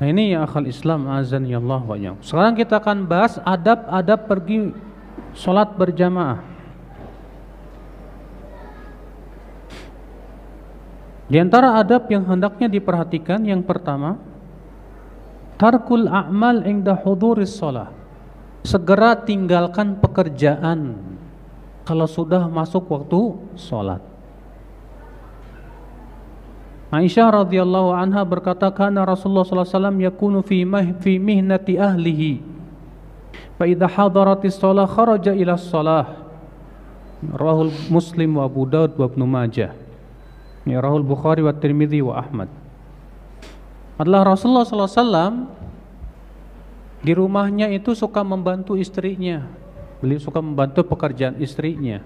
Nah ini ya akal Islam azan ya Allah wa Sekarang kita akan bahas adab-adab pergi sholat berjamaah. Di antara adab yang hendaknya diperhatikan yang pertama tarkul a'mal inda huduris sholat. Segera tinggalkan pekerjaan kalau sudah masuk waktu sholat. Aisyah radhiyallahu anha berkata kana Rasulullah sallallahu alaihi wasallam yakunu fi fi mihnati ahlihi. Fa idza hadaratis shalah kharaja ila shalah. Rahul Muslim wa Abu Daud wa Ibnu Majah. Ya Rahul Bukhari wa Tirmidzi wa Ahmad. Adalah Rasulullah sallallahu alaihi wasallam di rumahnya itu suka membantu istrinya. Beliau suka membantu pekerjaan istrinya.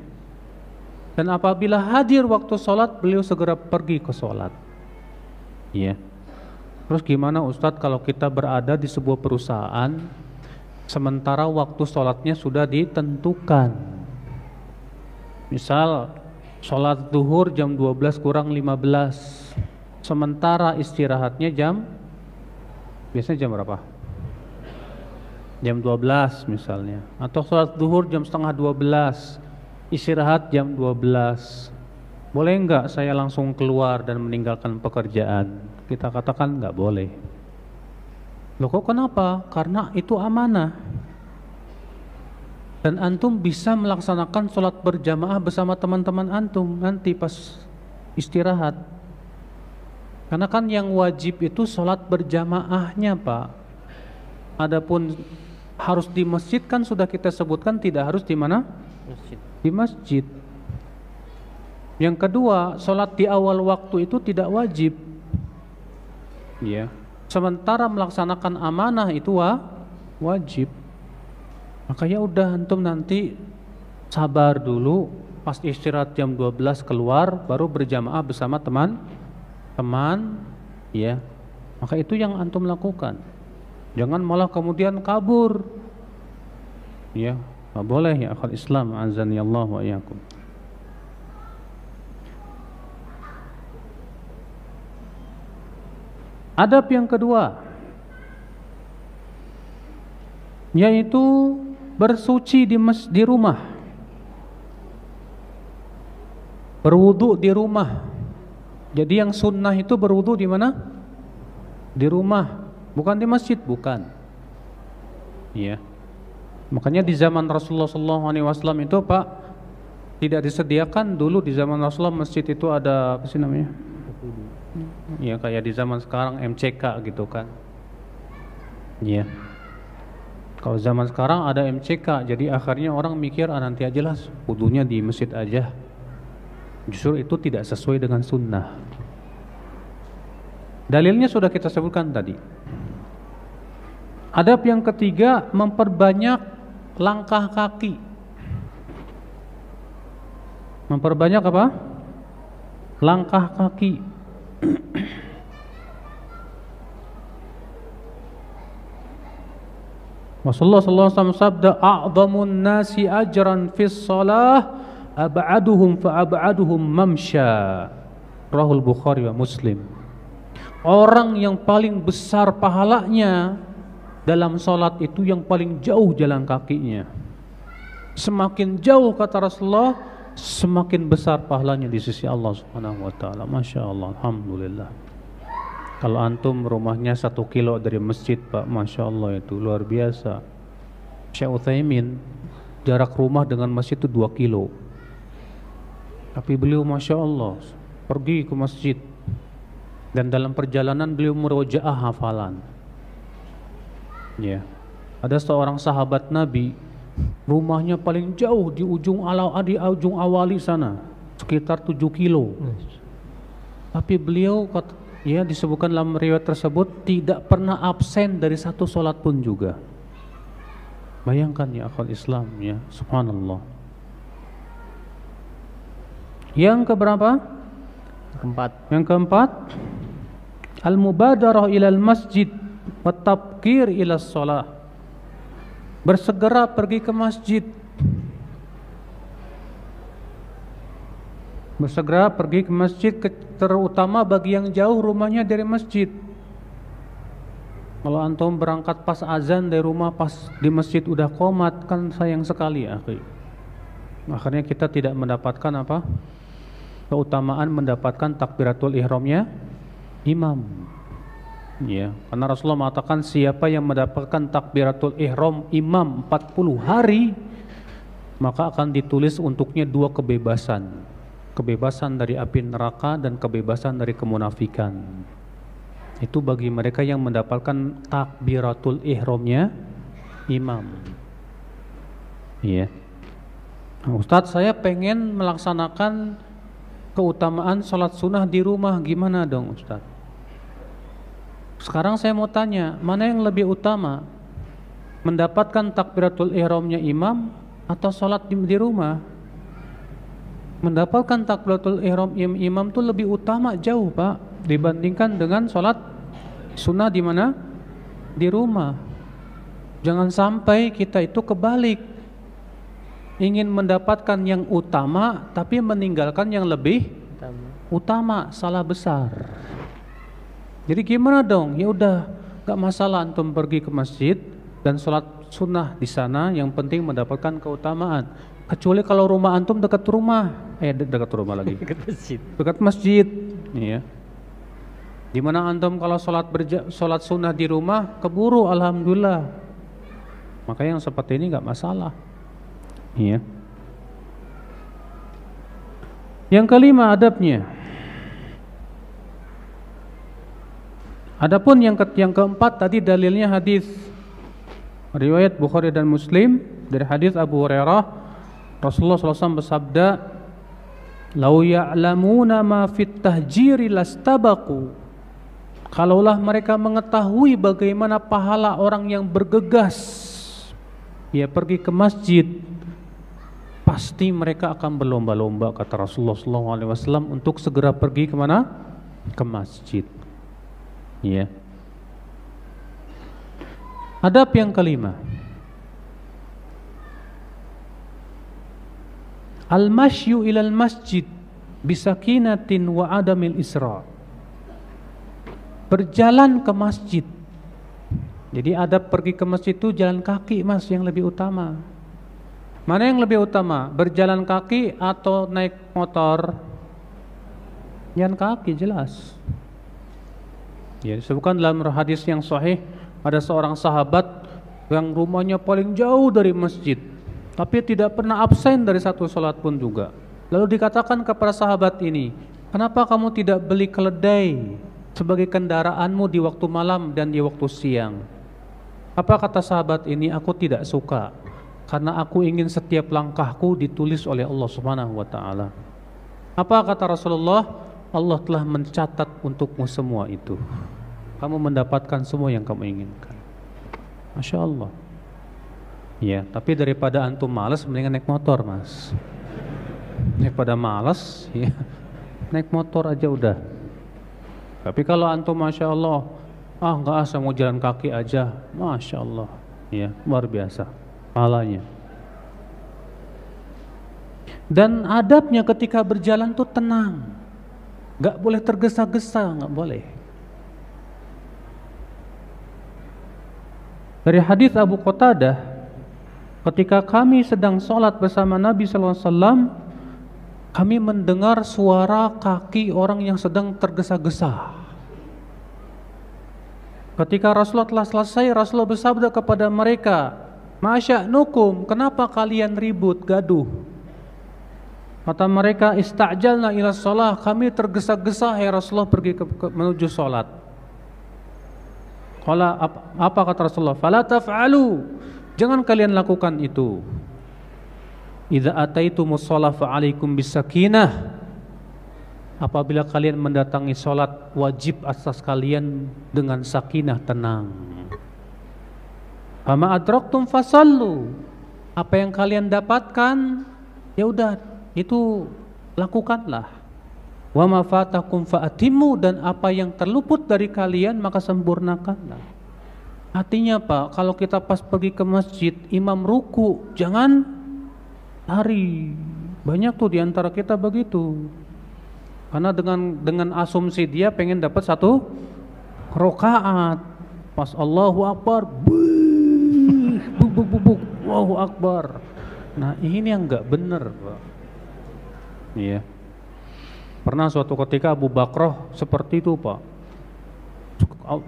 Dan apabila hadir waktu sholat beliau segera pergi ke sholat Iya. Terus gimana Ustadz kalau kita berada di sebuah perusahaan sementara waktu sholatnya sudah ditentukan. Misal sholat duhur jam 12 kurang 15 sementara istirahatnya jam biasanya jam berapa? Jam 12 misalnya atau sholat duhur jam setengah 12 istirahat jam 12 boleh enggak saya langsung keluar dan meninggalkan pekerjaan? Kita katakan enggak boleh. Loh kok kenapa? Karena itu amanah. Dan antum bisa melaksanakan sholat berjamaah bersama teman-teman antum nanti pas istirahat. Karena kan yang wajib itu sholat berjamaahnya pak. Adapun harus di masjid kan sudah kita sebutkan tidak harus di mana? Masjid. Di masjid. Yang kedua, sholat di awal waktu itu tidak wajib. Ya. Sementara melaksanakan amanah itu wa, wajib. Makanya udah antum nanti sabar dulu pas istirahat jam 12 keluar baru berjamaah bersama teman-teman ya. Maka itu yang antum lakukan. Jangan malah kemudian kabur. Ya, boleh ya akal Islam azan ya Allah wa iyyakum. Adab yang kedua yaitu bersuci di mes, di rumah. Berwudu di rumah. Jadi yang sunnah itu berwudu di mana? Di rumah, bukan di masjid, bukan. Iya. Makanya di zaman Rasulullah SAW itu Pak tidak disediakan dulu di zaman Rasulullah masjid itu ada apa sih namanya? Ya kayak di zaman sekarang MCK gitu kan. Iya. Kalau zaman sekarang ada MCK, jadi akhirnya orang mikir ah nanti aja lah wudhunya di masjid aja. Justru itu tidak sesuai dengan sunnah. Dalilnya sudah kita sebutkan tadi. Adab yang ketiga memperbanyak langkah kaki. Memperbanyak apa? Langkah kaki. Rasulullah sallallahu alaihi wasallam sabda a'dhamun nasi ajran fis salah ab'aduhum fa ab'aduhum mamsha. Rahul Bukhari wa Muslim. Orang yang paling besar pahalanya dalam salat itu yang paling jauh jalan kakinya. Semakin jauh kata Rasulullah semakin besar pahalanya di sisi Allah Subhanahu wa taala. Masya Allah, alhamdulillah. Kalau antum rumahnya satu kilo dari masjid, Pak, masya Allah itu luar biasa. Syekh Uthaymin jarak rumah dengan masjid itu dua kilo. Tapi beliau masya Allah pergi ke masjid dan dalam perjalanan beliau merojaah hafalan. Ya, ada seorang sahabat Nabi Rumahnya paling jauh di ujung alau di ujung awali sana, sekitar 7 kilo. Tapi beliau ya disebutkan dalam riwayat tersebut tidak pernah absen dari satu sholat pun juga. Bayangkan ya akal Islam ya, subhanallah. Yang keberapa? Keempat. Yang keempat, al-mubadarah ilal masjid wa tabkir ila sholat bersegera pergi ke masjid bersegera pergi ke masjid terutama bagi yang jauh rumahnya dari masjid Kalau antum berangkat pas azan dari rumah pas di masjid udah komat kan sayang sekali ya. Akhirnya kita tidak mendapatkan apa? Keutamaan mendapatkan takbiratul ihramnya imam. Ya, karena Rasulullah mengatakan siapa yang mendapatkan takbiratul ihram imam 40 hari maka akan ditulis untuknya dua kebebasan. Kebebasan dari api neraka dan kebebasan dari kemunafikan itu bagi mereka yang mendapatkan takbiratul ihramnya imam. Iya. Nah, Ustadz saya pengen melaksanakan keutamaan sholat sunnah di rumah gimana dong Ustadz? Sekarang saya mau tanya mana yang lebih utama mendapatkan takbiratul ihramnya imam atau sholat di, di rumah? Mendapatkan takbiratul ihram imam itu lebih utama jauh pak dibandingkan dengan sholat sunnah di mana? Di rumah. Jangan sampai kita itu kebalik. Ingin mendapatkan yang utama tapi meninggalkan yang lebih utama, utama salah besar. Jadi gimana dong? Ya udah, gak masalah antum pergi ke masjid dan sholat sunnah di sana. Yang penting mendapatkan keutamaan. Kecuali kalau rumah antum dekat rumah, eh dekat rumah lagi. dekat masjid. Dekat masjid, iya. Di mana antum kalau sholat berja, sholat sunnah di rumah keburu alhamdulillah. Maka yang seperti ini nggak masalah. Iya. Yang kelima adabnya. Adapun yang ke yang keempat tadi dalilnya hadis riwayat Bukhari dan Muslim dari hadis Abu Hurairah Rasulullah SAW bersabda Lau ya'lamuna ma fit tahjiri lastabaqu Kalaulah mereka mengetahui bagaimana pahala orang yang bergegas ya pergi ke masjid pasti mereka akan berlomba-lomba kata Rasulullah SAW untuk segera pergi ke mana ke masjid ya adab yang kelima al-mashyu ilal masjid bisakinatin wa adamil isra' berjalan ke masjid. Jadi ada pergi ke masjid itu jalan kaki mas yang lebih utama. Mana yang lebih utama? Berjalan kaki atau naik motor? Jalan kaki jelas. Ya disebutkan dalam hadis yang sahih ada seorang sahabat yang rumahnya paling jauh dari masjid, tapi tidak pernah absen dari satu sholat pun juga. Lalu dikatakan kepada sahabat ini, kenapa kamu tidak beli keledai sebagai kendaraanmu di waktu malam dan di waktu siang. Apa kata sahabat ini? Aku tidak suka karena aku ingin setiap langkahku ditulis oleh Allah Subhanahu wa taala. Apa kata Rasulullah? Allah telah mencatat untukmu semua itu. Kamu mendapatkan semua yang kamu inginkan. Masya Allah. Ya, tapi daripada antum malas mendingan naik motor, Mas. Daripada malas, ya naik motor aja udah. Tapi kalau antum masya Allah, ah nggak asal mau jalan kaki aja, masya Allah, ya luar biasa, pahalanya. Dan adabnya ketika berjalan tuh tenang, nggak boleh tergesa-gesa, nggak boleh. Dari hadis Abu Qatadah, ketika kami sedang sholat bersama Nabi Wasallam, kami mendengar suara kaki orang yang sedang tergesa-gesa. Ketika Rasulullah telah selesai, Rasulullah bersabda kepada mereka, Masya nukum, kenapa kalian ribut, gaduh? Kata mereka, istajalna ila sholah, kami tergesa-gesa, ya Rasulullah pergi ke, ke, menuju sholat. Kala, apa, apa kata Rasulullah? Fala taf'alu, jangan kalian lakukan itu. Idza ataitumus shalah fa'alaikum bisakinah. Apabila kalian mendatangi salat wajib atas kalian dengan sakinah tenang. Fama adraktum fasallu. Apa yang kalian dapatkan ya udah itu lakukanlah. Wa ma fatakum fa'atimu dan apa yang terluput dari kalian maka sempurnakanlah. Artinya Pak, kalau kita pas pergi ke masjid, imam ruku, jangan hari banyak tuh di antara kita begitu karena dengan dengan asumsi dia pengen dapat satu rokaat Pas Allahu Akbar, buk buk buk buk, Allahu Akbar. Nah ini yang nggak benar, Pak. Iya. Pernah suatu ketika Abu Bakroh seperti itu, Pak.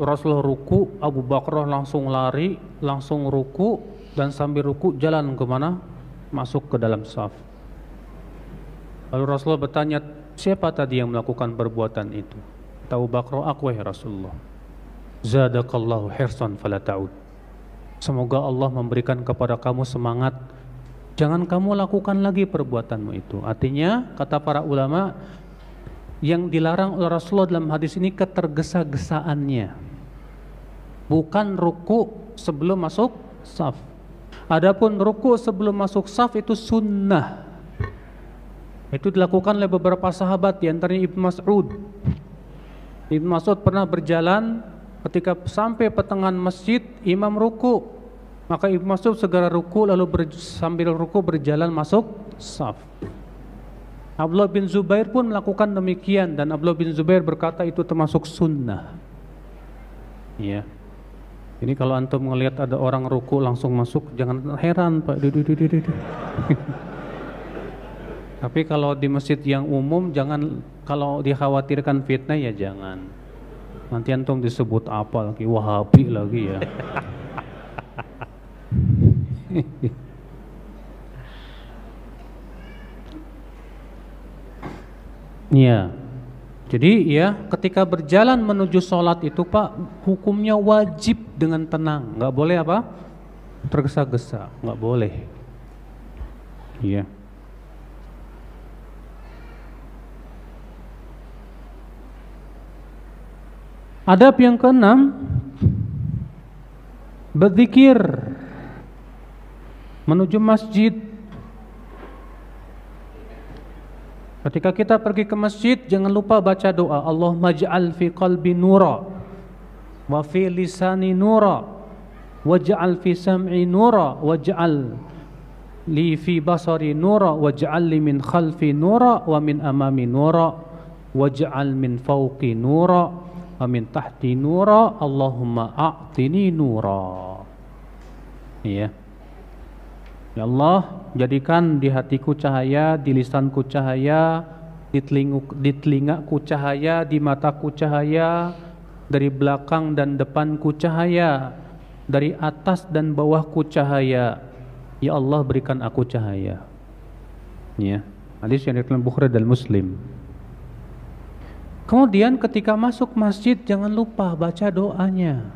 Rasulullah ruku, Abu Bakroh langsung lari, langsung ruku, dan sambil ruku jalan ke mana? Masuk ke dalam saf. Lalu Rasulullah bertanya, siapa tadi yang melakukan perbuatan itu? Tahu Bakroh, aku ya Rasulullah. Zadakallahu hirsan fala ta'ud. Semoga Allah memberikan kepada kamu semangat. Jangan kamu lakukan lagi perbuatanmu itu. Artinya, kata para ulama, yang dilarang oleh Rasulullah dalam hadis ini ketergesa-gesaannya. Bukan ruku sebelum masuk saf. Adapun ruku sebelum masuk saf itu sunnah. Itu dilakukan oleh beberapa sahabat di antaranya Ibnu Mas'ud. Ibnu Mas'ud pernah berjalan Ketika sampai pertengahan masjid, imam ruku. Maka Ibnu Mas'ud segera ruku lalu ber, sambil ruku berjalan masuk saf. Abdullah bin Zubair pun melakukan demikian dan Abdullah bin Zubair berkata itu termasuk sunnah. Iya. Ini kalau antum melihat ada orang ruku langsung masuk, jangan heran Pak. Tapi kalau di masjid yang umum jangan kalau dikhawatirkan fitnah ya jangan. Nanti antum disebut apa lagi? Wahabi lagi ya. Iya. Jadi ya ketika berjalan menuju sholat itu Pak hukumnya wajib dengan tenang, nggak boleh apa? Tergesa-gesa, nggak boleh. Iya. Adab yang keenam berzikir menuju masjid. Ketika kita pergi ke masjid jangan lupa baca doa. Allah maj'al fi qalbi nura wa fi lisani nura waj'al fi sam'i nura waj'al li fi basari nura waj'al li min khalfi nura wa min amami nura waj'al min fawqi nura Amin tahti nura. Allahumma a'tini nura. Iya Ya Allah jadikan di hatiku cahaya di lisanku cahaya di, telingu, di telingaku cahaya di mataku cahaya dari belakang dan depanku cahaya dari atas dan bawahku cahaya Ya Allah berikan aku cahaya Ya Hadis yang Bukhari dan Muslim Kemudian ketika masuk masjid jangan lupa baca doanya.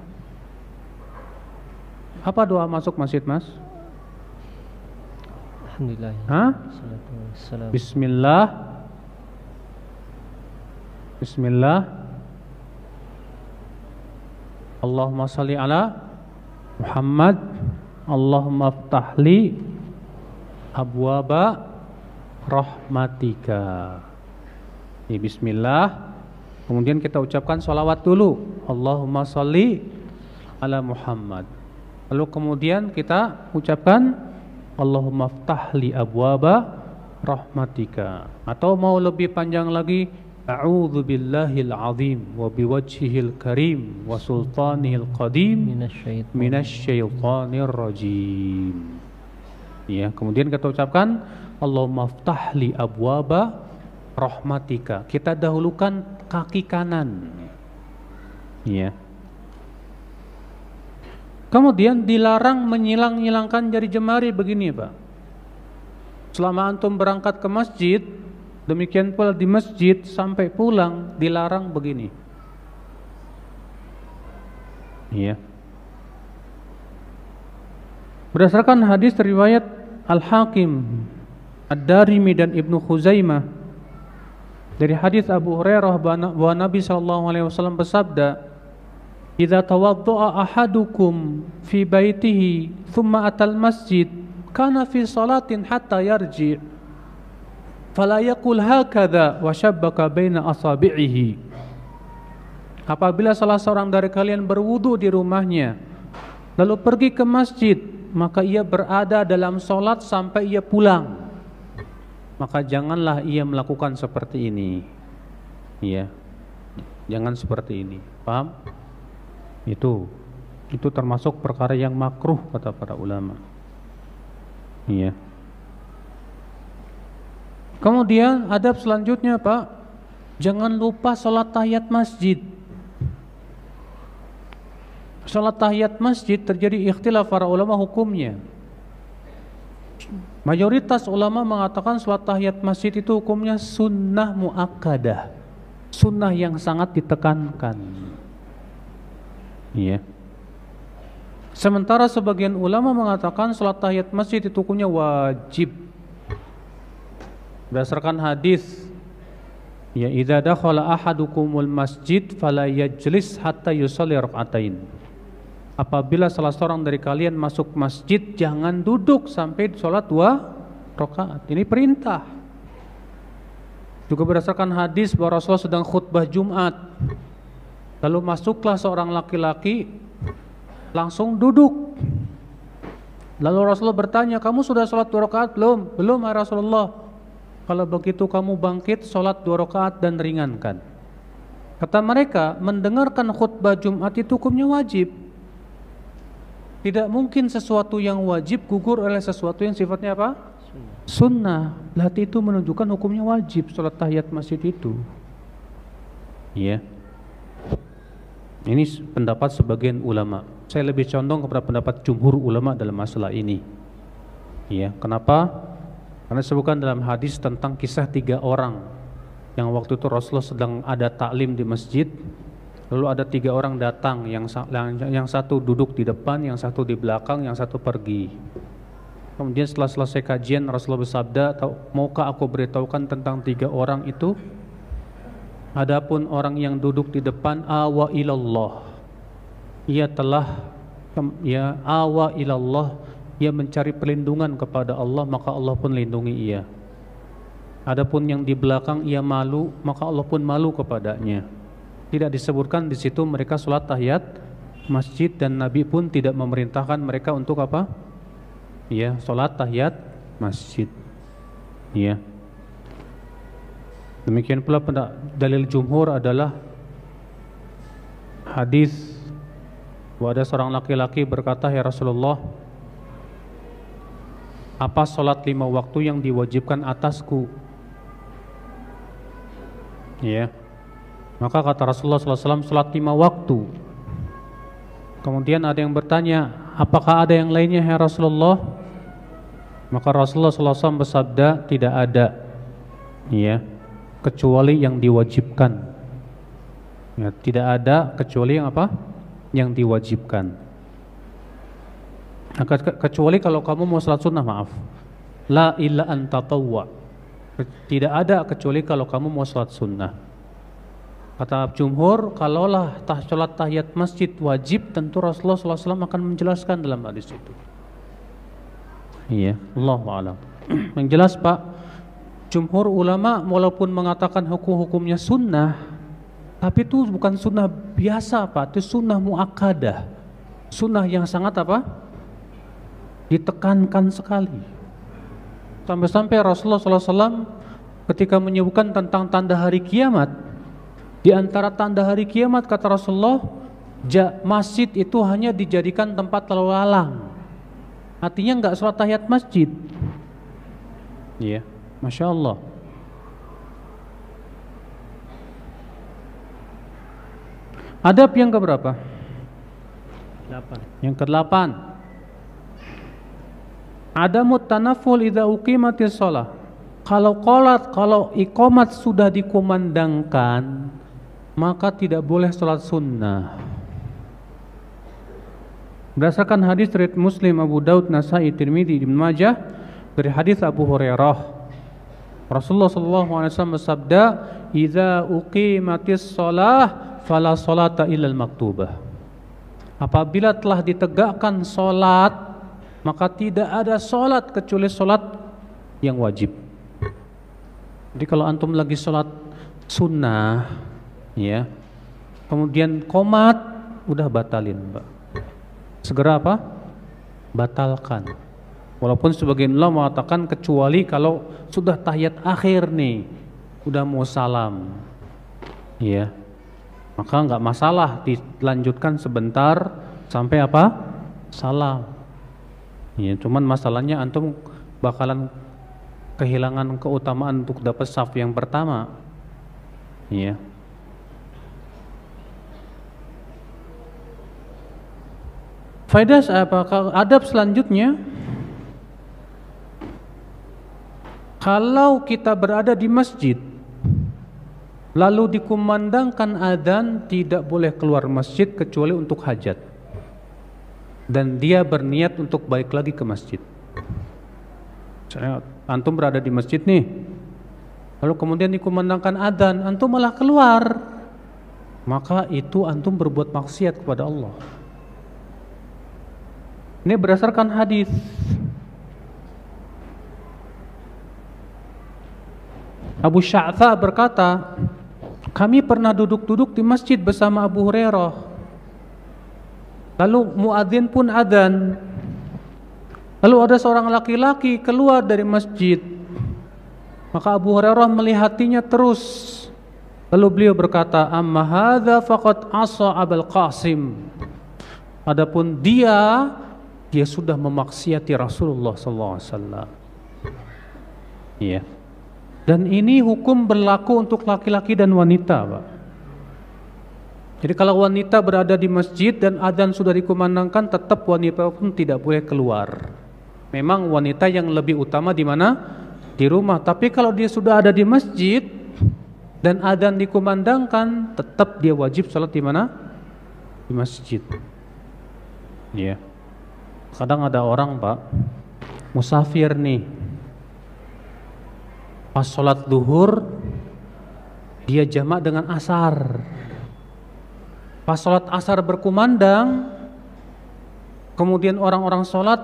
Apa doa masuk masjid, Mas? Alhamdulillah. Hah? Bismillah. Bismillah. Allahumma salli ala Muhammad. Allahumma ftahli abwaba rahmatika. Ini bismillah Kemudian kita ucapkan salawat dulu. Allahumma salli ala Muhammad. Lalu kemudian kita ucapkan Allahumma ftahli abwaba rahmatika. Atau mau lebih panjang lagi A'udzu billahil azim wa biwajhihil karim wa sultanihil qadim minasyaitonir rajim. Ya, kemudian kita ucapkan Allahumma ftahli abwaba rahmatika. Kita dahulukan kaki kanan. Ya. Kemudian dilarang menyilang-nyilangkan jari jemari begini, Pak. Selama antum berangkat ke masjid, demikian pula di masjid sampai pulang dilarang begini. Iya. Berdasarkan hadis riwayat Al-Hakim, Ad-Darimi dan Ibnu Khuzaimah dari hadis Abu Hurairah bahwa Nabi sallallahu alaihi wasallam bersabda, "Idza tawaddaa ahadukum fi baitihi thumma atal masjid, kana fi salatin hatta yarji." Fala yaqul hakadha wa shabbaka baina asabi'ihi. Apabila salah seorang dari kalian berwudu di rumahnya, lalu pergi ke masjid, maka ia berada dalam solat sampai ia pulang maka janganlah ia melakukan seperti ini. Ya. Jangan seperti ini. Paham? Itu. Itu termasuk perkara yang makruh kata para ulama. Iya. Kemudian adab selanjutnya Pak, jangan lupa sholat tahiyat masjid. Sholat tahiyat masjid terjadi ikhtilaf para ulama hukumnya. Mayoritas ulama mengatakan sholat tahiyat masjid itu hukumnya sunnah muakkadah, sunnah yang sangat ditekankan. Iya. Sementara sebagian ulama mengatakan salat tahiyat masjid itu hukumnya wajib. Berdasarkan hadis Ya idza dakhala ahadukumul masjid fala yajlis hatta yusalli rak'atain. Apabila salah seorang dari kalian masuk masjid jangan duduk sampai sholat dua rakaat. Ini perintah. Juga berdasarkan hadis bahwa Rasulullah sedang khutbah Jumat. Lalu masuklah seorang laki-laki langsung duduk. Lalu Rasulullah bertanya, kamu sudah sholat dua rakaat belum? Belum ya Rasulullah. Kalau begitu kamu bangkit sholat dua rakaat dan ringankan. Kata mereka, mendengarkan khutbah Jumat itu hukumnya wajib. Tidak mungkin sesuatu yang wajib gugur oleh sesuatu yang sifatnya apa? Sunnah. Berarti itu menunjukkan hukumnya wajib sholat tahiyat masjid itu. Iya. Ini pendapat sebagian ulama. Saya lebih condong kepada pendapat jumhur ulama dalam masalah ini. Ya, kenapa? Karena disebutkan dalam hadis tentang kisah tiga orang yang waktu itu Rasulullah sedang ada taklim di masjid. Lalu ada tiga orang datang, yang yang satu duduk di depan, yang satu di belakang, yang satu pergi. Kemudian setelah selesai kajian Rasulullah bersabda, maukah aku beritahukan tentang tiga orang itu? Adapun orang yang duduk di depan awa ilallah. Ia telah ya awa ilallah. Ia mencari perlindungan kepada Allah maka Allah pun lindungi ia. Adapun yang di belakang ia malu maka Allah pun malu kepadanya. Tidak disebutkan di situ mereka sholat tahiyat masjid dan Nabi pun tidak memerintahkan mereka untuk apa? Ya sholat tahiyat masjid. Ya demikian pula dalil jumhur adalah hadis bahwa ada seorang laki-laki berkata, "Ya Rasulullah, apa sholat lima waktu yang diwajibkan atasku?" Ya. Maka kata Rasulullah SAW, sholat lima waktu. Kemudian ada yang bertanya, apakah ada yang lainnya ya Rasulullah? Maka Rasulullah SAW bersabda, tidak ada. Ya, kecuali yang diwajibkan. Ya, tidak ada kecuali yang apa? yang diwajibkan. Kecuali kalau kamu mau salat sunnah maaf. La illa an tatawwa. Tidak ada kecuali kalau kamu mau salat sunnah. Kata jumhur, kalaulah tah salat tahiyat masjid wajib, tentu Rasulullah SAW akan menjelaskan dalam hadis itu. Iya, Allah alam. Yang jelas Pak, jumhur ulama walaupun mengatakan hukum-hukumnya sunnah, tapi itu bukan sunnah biasa Pak, itu sunnah muakkadah. Sunnah yang sangat apa? Ditekankan sekali. Sampai-sampai Rasulullah SAW ketika menyebutkan tentang tanda hari kiamat, di antara tanda hari kiamat kata Rasulullah, masjid itu hanya dijadikan tempat lalu lalang. Artinya nggak sholat tahiyat masjid. Iya, masya Allah. Adab yang keberapa? Delapan. Yang kedelapan. Ada mutanaful idza uqimatis shalah. Kalau qolat, kalau ikomat sudah dikumandangkan, maka tidak boleh sholat sunnah. Berdasarkan hadis riwayat Muslim, Abu Daud, Nasai, Tirmidzi, Ibnu Majah dari hadis Abu Hurairah, Rasulullah SAW bersabda, "Idza uqimatis shalah fala salata illal maktubah. Apabila telah ditegakkan solat, maka tidak ada solat kecuali solat yang wajib. Jadi kalau antum lagi solat sunnah, ya, kemudian komat, udah batalin, mbak. Segera apa? Batalkan. Walaupun sebagian ulama mengatakan kecuali kalau sudah tahiyat akhir nih, udah mau salam, ya, maka nggak masalah dilanjutkan sebentar sampai apa? Salam. Ya, cuman masalahnya antum bakalan kehilangan keutamaan untuk dapat saf yang pertama. Ya. Faidah apa? Adab selanjutnya Kalau kita berada di masjid lalu dikumandangkan adzan tidak boleh keluar masjid kecuali untuk hajat. Dan dia berniat untuk balik lagi ke masjid. Saya antum berada di masjid nih. Lalu kemudian dikumandangkan adzan, antum malah keluar. Maka itu antum berbuat maksiat kepada Allah. Ini berdasarkan hadis Abu Sya'tha berkata, kami pernah duduk-duduk di masjid bersama Abu Hurairah. Lalu muadzin pun adzan. Lalu ada seorang laki-laki keluar dari masjid. Maka Abu Hurairah melihatinya terus. Lalu beliau berkata, "Amma hadza faqad asa Abul Qasim." Adapun dia dia sudah memaksiati Rasulullah sallallahu alaihi wasallam. Iya. Dan ini hukum berlaku untuk laki-laki dan wanita, Pak. Jadi kalau wanita berada di masjid dan adzan sudah dikumandangkan, tetap wanita pun tidak boleh keluar. Memang wanita yang lebih utama di mana? Di rumah. Tapi kalau dia sudah ada di masjid dan adzan dikumandangkan, tetap dia wajib sholat di mana? Di masjid. Iya. Kadang ada orang, Pak, musafir nih, pas sholat duhur dia jamak dengan asar. Pas sholat asar berkumandang kemudian orang-orang sholat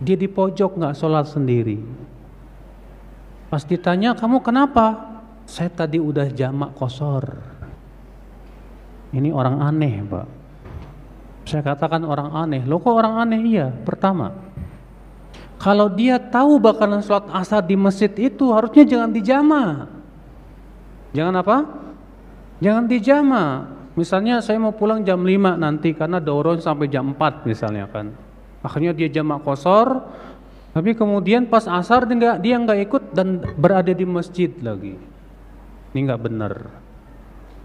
dia di pojok nggak sholat sendiri. Pas ditanya kamu kenapa? Saya tadi udah jamak kosor. Ini orang aneh pak. Saya katakan orang aneh. Lo kok orang aneh? Iya pertama kalau dia tahu bakalan sholat asar di masjid itu harusnya jangan dijama. Jangan apa? Jangan dijama. Misalnya saya mau pulang jam 5 nanti karena doron sampai jam 4 misalnya kan. Akhirnya dia jamak kosor, tapi kemudian pas asar dia nggak dia nggak ikut dan berada di masjid lagi. Ini nggak benar.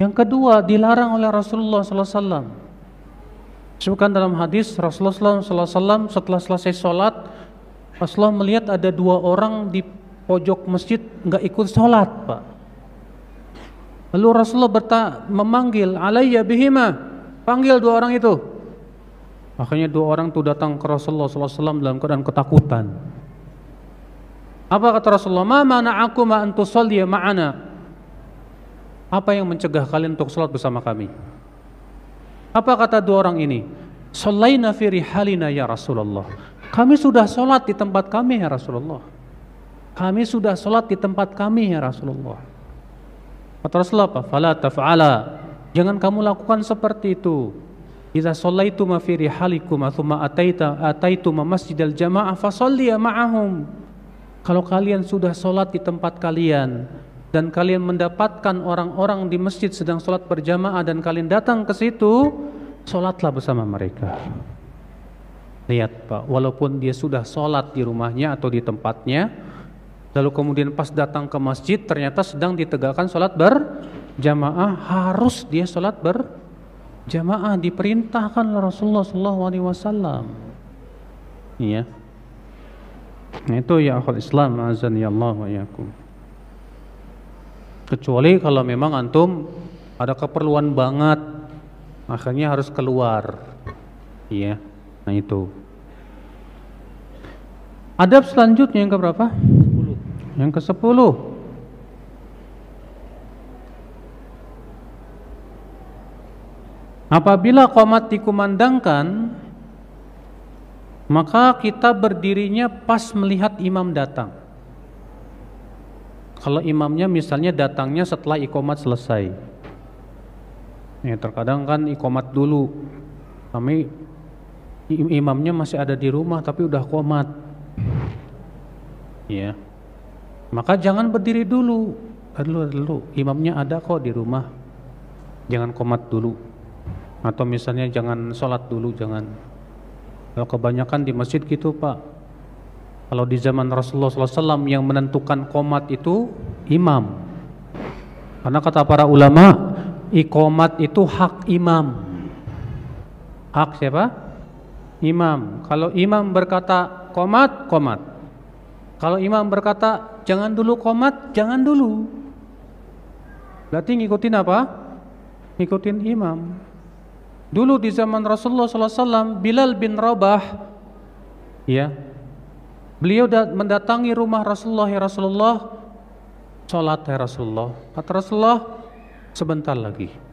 Yang kedua dilarang oleh Rasulullah SAW. Sebutkan dalam hadis Rasulullah SAW setelah selesai sholat Rasulullah melihat ada dua orang di pojok masjid nggak ikut sholat pak. Lalu Rasulullah berta memanggil alayya bihima, panggil dua orang itu. Akhirnya dua orang itu datang ke Rasulullah SAW dalam keadaan ketakutan. Apa kata Rasulullah? Ma mana aku ma antusalliya ma'ana. Apa yang mencegah kalian untuk sholat bersama kami? Apa kata dua orang ini? Sallaina fi rihalina ya Rasulullah. Kami sudah sholat di tempat kami ya Rasulullah. Kami sudah sholat di tempat kami ya Rasulullah. Kata Rasulullah apa? Fala taf'ala. Jangan kamu lakukan seperti itu. Idza shallaitu ma fi rihalikum ataitu ma masjidal jamaah fasalli ma'ahum. Kalau kalian sudah sholat di tempat kalian dan kalian mendapatkan orang-orang di masjid sedang sholat berjamaah dan kalian datang ke situ, sholatlah bersama mereka. Lihat Pak, walaupun dia sudah sholat di rumahnya atau di tempatnya, lalu kemudian pas datang ke masjid ternyata sedang ditegakkan sholat berjamaah, harus dia sholat berjamaah diperintahkan oleh Rasulullah SAW. Iya. Nah itu ya akhul Islam azan ya Allah wa yakum. Kecuali kalau memang antum ada keperluan banget, akhirnya harus keluar. Iya. Nah itu. Adab selanjutnya yang keberapa? 10. Yang ke sepuluh. Apabila komat dikumandangkan, maka kita berdirinya pas melihat imam datang. Kalau imamnya misalnya datangnya setelah ikomat selesai. Ya, terkadang kan ikomat dulu. Kami imamnya masih ada di rumah tapi udah komat. Ya maka jangan berdiri dulu. Dulu dulu. Imamnya ada kok di rumah. Jangan komat dulu. Atau misalnya jangan sholat dulu jangan. Kalau kebanyakan di masjid gitu pak. Kalau di zaman Rasulullah SAW yang menentukan komat itu imam. Karena kata para ulama ikomat itu hak imam. Hak siapa imam. Kalau imam berkata komat komat. Kalau imam berkata jangan dulu komat jangan dulu. Berarti ngikutin apa? Ngikutin imam. Dulu di zaman Rasulullah SAW, Bilal bin Rabah, ya, beliau mendatangi rumah Rasulullah ya Rasulullah, sholat ya Rasulullah. Kata Rasulullah, sebentar lagi.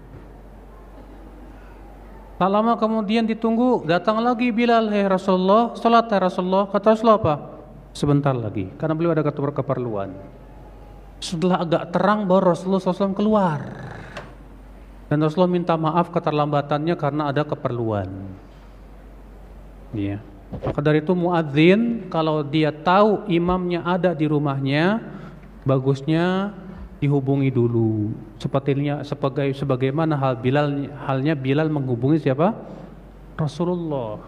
Tak lama kemudian ditunggu, datang lagi Bilal ya Rasulullah, sholat ya Rasulullah. Kata Rasulullah apa? Sebentar lagi, karena beliau ada keperluan. Setelah agak terang baru Rasulullah SAW keluar. Dan Rasulullah minta maaf keterlambatannya karena ada keperluan. Ya. Maka dari itu muadzin kalau dia tahu imamnya ada di rumahnya, bagusnya dihubungi dulu. Sepertinya sebagai sebagaimana hal Bilal halnya Bilal menghubungi siapa? Rasulullah.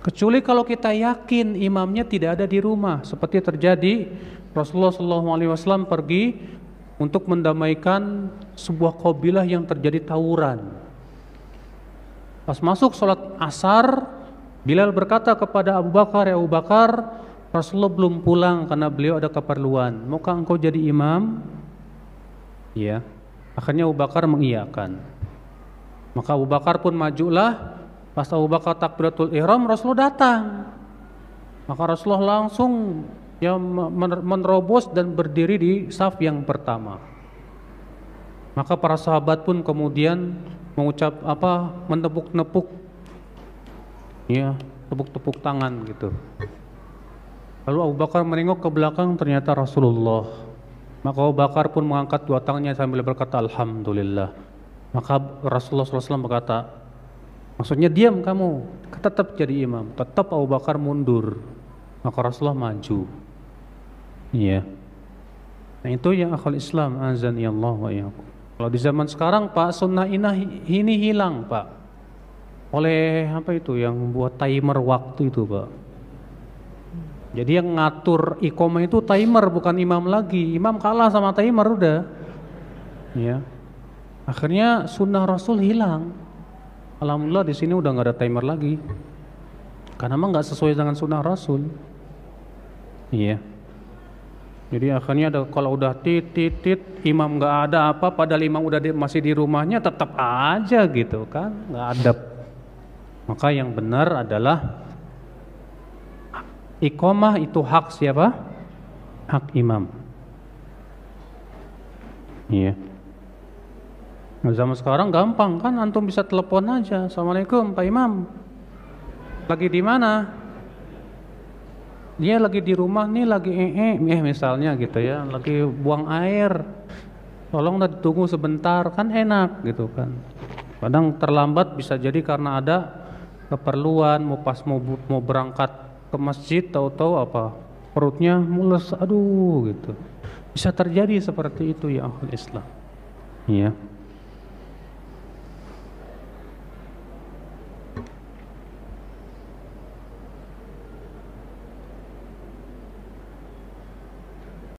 Kecuali kalau kita yakin imamnya tidak ada di rumah, seperti terjadi Rasulullah SAW pergi untuk mendamaikan sebuah kabilah yang terjadi tawuran. Pas masuk sholat asar, Bilal berkata kepada Abu Bakar, ya Abu Bakar, Rasulullah belum pulang karena beliau ada keperluan. Maukah engkau jadi imam? Ya. Akhirnya Abu Bakar mengiyakan. Maka Abu Bakar pun majulah. Pas Abu Bakar takbiratul ihram, Rasulullah datang. Maka Rasulullah langsung yang menerobos dan berdiri di saf yang pertama. Maka para sahabat pun kemudian mengucap apa menepuk-nepuk ya, tepuk-tepuk tangan gitu. Lalu Abu Bakar menengok ke belakang ternyata Rasulullah. Maka Abu Bakar pun mengangkat dua tangannya sambil berkata Alhamdulillah. Maka Rasulullah SAW berkata, maksudnya diam kamu, tetap jadi imam. Tetap Abu Bakar mundur. Maka Rasulullah maju. Iya. Nah itu yang akal Islam azan ya Allah wa iyyakum. Kalau di zaman sekarang Pak sunnah inah ini hilang Pak. Oleh apa itu yang membuat timer waktu itu Pak. Jadi yang ngatur ikoma itu timer bukan imam lagi. Imam kalah sama timer udah. Ya. Akhirnya sunnah Rasul hilang. Alhamdulillah di sini udah nggak ada timer lagi. Karena memang nggak sesuai dengan sunnah Rasul. Iya. Jadi akhirnya ada kalau udah titit tit, imam nggak ada apa, padahal imam udah di, masih di rumahnya tetap aja gitu kan, nggak ada. Maka yang benar adalah ikomah itu hak siapa? Hak imam. Iya. Nah, zaman sekarang gampang kan, antum bisa telepon aja. Assalamualaikum Pak Imam. Lagi di mana? dia lagi di rumah nih lagi eh, eh misalnya gitu ya lagi buang air tolong tunggu sebentar kan enak gitu kan kadang terlambat bisa jadi karena ada keperluan mau pas mau mau berangkat ke masjid tahu-tahu apa perutnya mules aduh gitu. Bisa terjadi seperti itu ya Islam. Iya